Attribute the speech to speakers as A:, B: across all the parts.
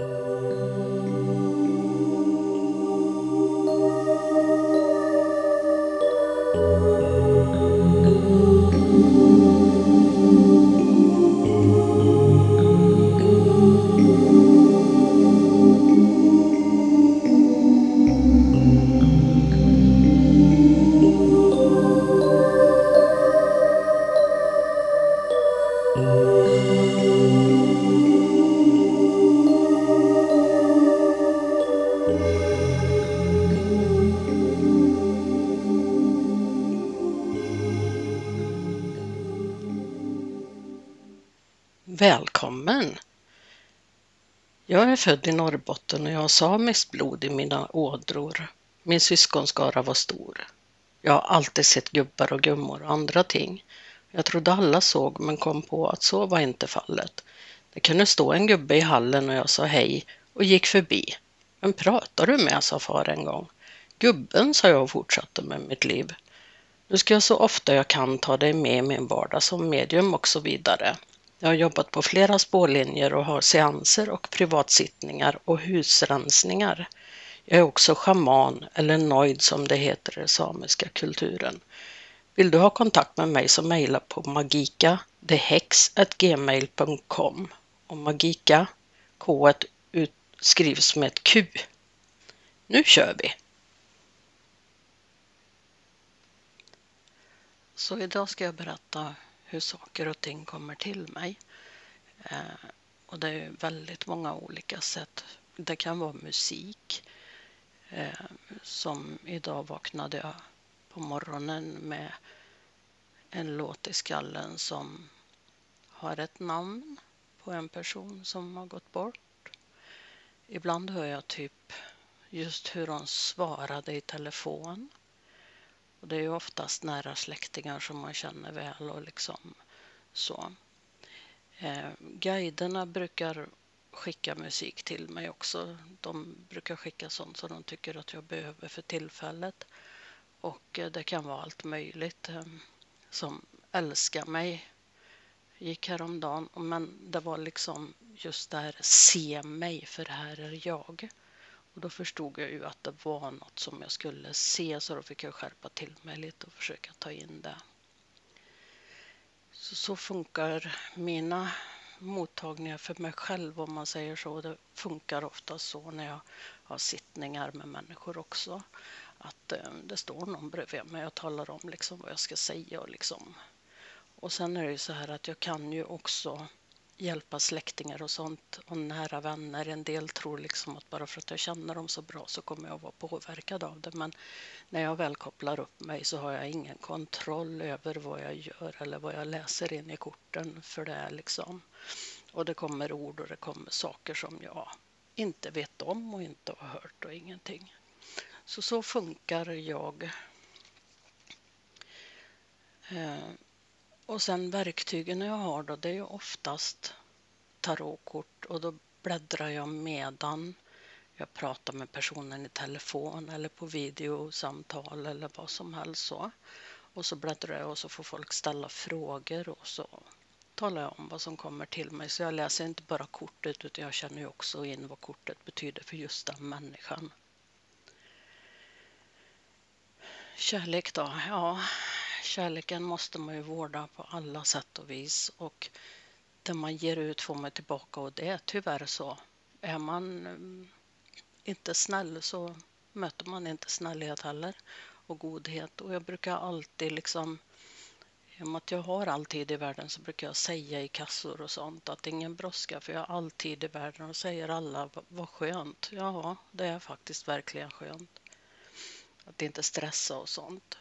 A: Oh. Välkommen! Jag är född i Norrbotten och jag har samiskt blod i mina ådror. Min syskonskara var stor. Jag har alltid sett gubbar och gummor och andra ting. Jag trodde alla såg men kom på att så var inte fallet. Det kunde stå en gubbe i hallen och jag sa hej och gick förbi. Men pratar du med? sa far en gång. Gubben, sa jag och fortsatte med mitt liv. Nu ska jag så ofta jag kan ta dig med i min vardag som medium och så vidare. Jag har jobbat på flera spårlinjer och har seanser och privatsittningar och husrensningar. Jag är också schaman eller noid som det heter i den samiska kulturen. Vill du ha kontakt med mig så mejla på magika gmail.com och magika, k skrivs med ett q. Nu kör vi! Så idag ska jag berätta hur saker och ting kommer till mig. Eh, och det är väldigt många olika sätt. Det kan vara musik. Eh, som idag vaknade jag på morgonen med en låt i skallen som har ett namn på en person som har gått bort. Ibland hör jag typ just hur hon svarade i telefon. Och det är ju oftast nära släktingar som man känner väl och liksom så. Eh, guiderna brukar skicka musik till mig också. De brukar skicka sånt som de tycker att jag behöver för tillfället. Och eh, det kan vara allt möjligt. Eh, som älskar mig gick häromdagen. Men det var liksom just där se mig för här är jag. Och då förstod jag ju att det var något som jag skulle se så då fick jag skärpa till mig lite och försöka ta in det. Så, så funkar mina mottagningar för mig själv om man säger så. Det funkar ofta så när jag har sittningar med människor också. Att eh, det står någon bredvid mig och talar om liksom vad jag ska säga och liksom. Och sen är det ju så här att jag kan ju också hjälpa släktingar och sånt och nära vänner. En del tror liksom att bara för att jag känner dem så bra så kommer jag vara påverkad av det. Men när jag väl kopplar upp mig så har jag ingen kontroll över vad jag gör eller vad jag läser in i korten för det är liksom. Och det kommer ord och det kommer saker som jag inte vet om och inte har hört och ingenting. Så så funkar jag. Eh, och sen verktygen jag har då, det är ju oftast tarotkort och då bläddrar jag medan jag pratar med personen i telefon eller på videosamtal eller vad som helst så. Och så bläddrar jag och så får folk ställa frågor och så talar jag om vad som kommer till mig. Så jag läser inte bara kortet utan jag känner ju också in vad kortet betyder för just den människan. Kärlek då? Ja, kärleken måste man ju vårda på alla sätt och vis och det man ger ut får man tillbaka och det är tyvärr så. Är man eh, inte snäll så möter man inte snällhet heller och godhet och jag brukar alltid liksom i och med att jag har all tid i världen så brukar jag säga i kassor och sånt att ingen brådska för jag har all tid i världen och säger alla vad skönt. Ja, det är faktiskt verkligen skönt. Att inte stressa och sånt.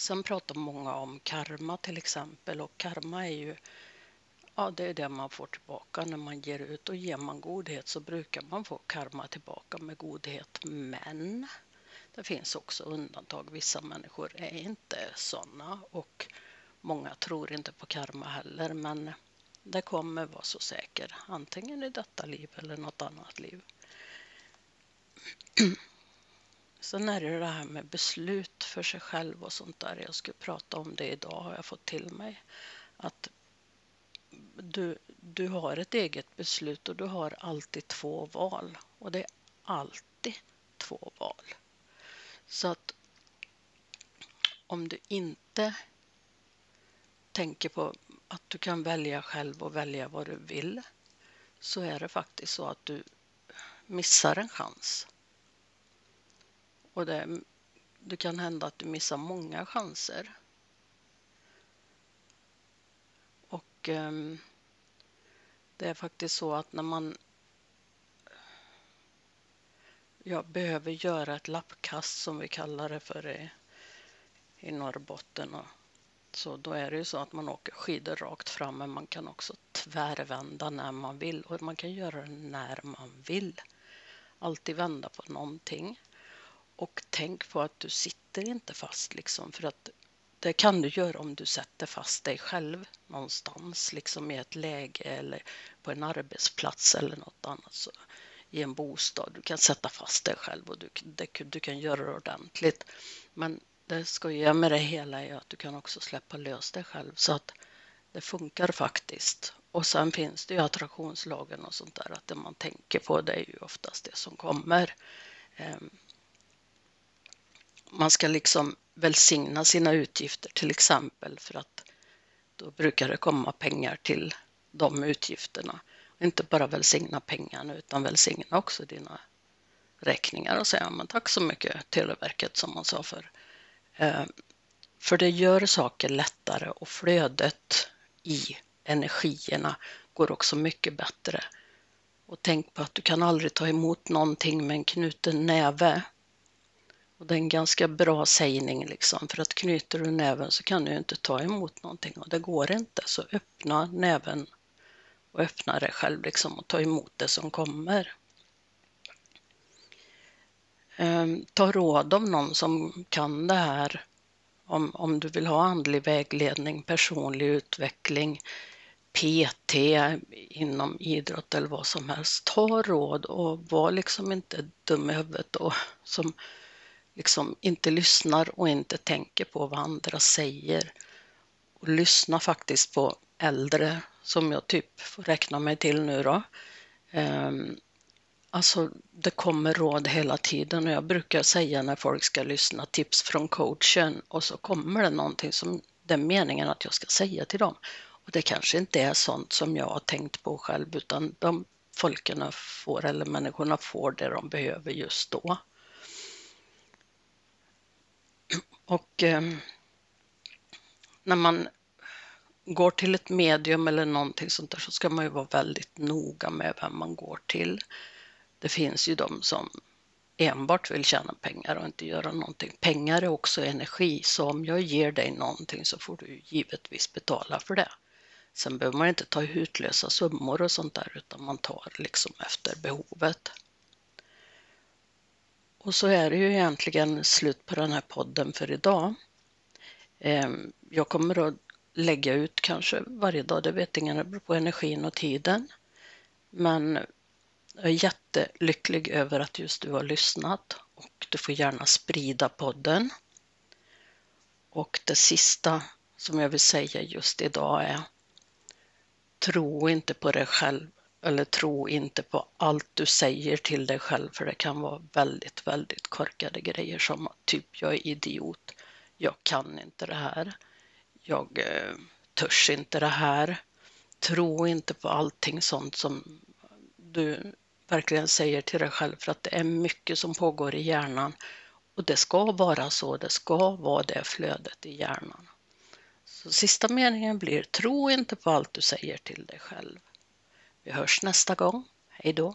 A: Sen pratar många om karma till exempel och karma är ju Ja, det är det man får tillbaka när man ger ut och ger man godhet så brukar man få karma tillbaka med godhet. Men det finns också undantag. Vissa människor är inte sådana och många tror inte på karma heller. Men det kommer vara så säker, antingen i detta liv eller något annat liv. Sen är det det här med beslut för sig själv och sånt där. Jag skulle prata om det idag har jag fått till mig. Att du, du har ett eget beslut och du har alltid två val. Och det är alltid två val. Så att om du inte tänker på att du kan välja själv och välja vad du vill så är det faktiskt så att du missar en chans. Och det, det kan hända att du missar många chanser. Och um, det är faktiskt så att när man ja, behöver göra ett lappkast som vi kallar det för i, i Norrbotten. Och så då är det ju så att man åker skidor rakt fram men man kan också tvärvända när man vill och man kan göra det när man vill. Alltid vända på någonting. Och tänk på att du sitter inte fast liksom för att det kan du göra om du sätter fast dig själv någonstans, liksom i ett läge eller på en arbetsplats eller något annat. Så, I en bostad. Du kan sätta fast dig själv och du, det, du kan göra det ordentligt. Men det skojiga med det hela är att du kan också släppa lös dig själv så att det funkar faktiskt. Och sen finns det ju attraktionslagen och sånt där att det man tänker på det är ju oftast det som kommer. Ehm, man ska liksom välsigna sina utgifter till exempel för att då brukar det komma pengar till de utgifterna. Inte bara välsigna pengarna utan välsigna också dina räkningar och säga men tack så mycket Televerket som man sa för. Eh, för det gör saker lättare och flödet i energierna går också mycket bättre. Och tänk på att du kan aldrig ta emot någonting med en knuten näve och det är en ganska bra sägning liksom, för att knyter du näven så kan du inte ta emot någonting och det går inte. Så öppna näven och öppna dig själv liksom och ta emot det som kommer. Ehm, ta råd av någon som kan det här. Om, om du vill ha andlig vägledning, personlig utveckling, PT inom idrott eller vad som helst. Ta råd och var liksom inte dum i huvudet och som liksom inte lyssnar och inte tänker på vad andra säger. Och lyssna faktiskt på äldre som jag typ får räkna mig till nu då. Um, alltså det kommer råd hela tiden och jag brukar säga när folk ska lyssna tips från coachen och så kommer det någonting som det är meningen att jag ska säga till dem. Och det kanske inte är sånt som jag har tänkt på själv utan de folken får eller människorna får det de behöver just då. Och eh, när man går till ett medium eller någonting sånt där så ska man ju vara väldigt noga med vem man går till. Det finns ju de som enbart vill tjäna pengar och inte göra någonting. Pengar är också energi, så om jag ger dig någonting så får du givetvis betala för det. Sen behöver man inte ta hutlösa summor och sånt där utan man tar liksom efter behovet. Och så är det ju egentligen slut på den här podden för idag. Ehm, jag kommer att lägga ut kanske varje dag, det vet ingen, det beror på energin och tiden. Men jag är jättelycklig över att just du har lyssnat och du får gärna sprida podden. Och det sista som jag vill säga just idag är Tro inte på dig själv eller tro inte på allt du säger till dig själv för det kan vara väldigt, väldigt korkade grejer som typ jag är idiot, jag kan inte det här, jag eh, törs inte det här. Tro inte på allting sånt som du verkligen säger till dig själv för att det är mycket som pågår i hjärnan och det ska vara så, det ska vara det flödet i hjärnan. Så sista meningen blir tro inte på allt du säger till dig själv. Vi hörs nästa gång. Hej då!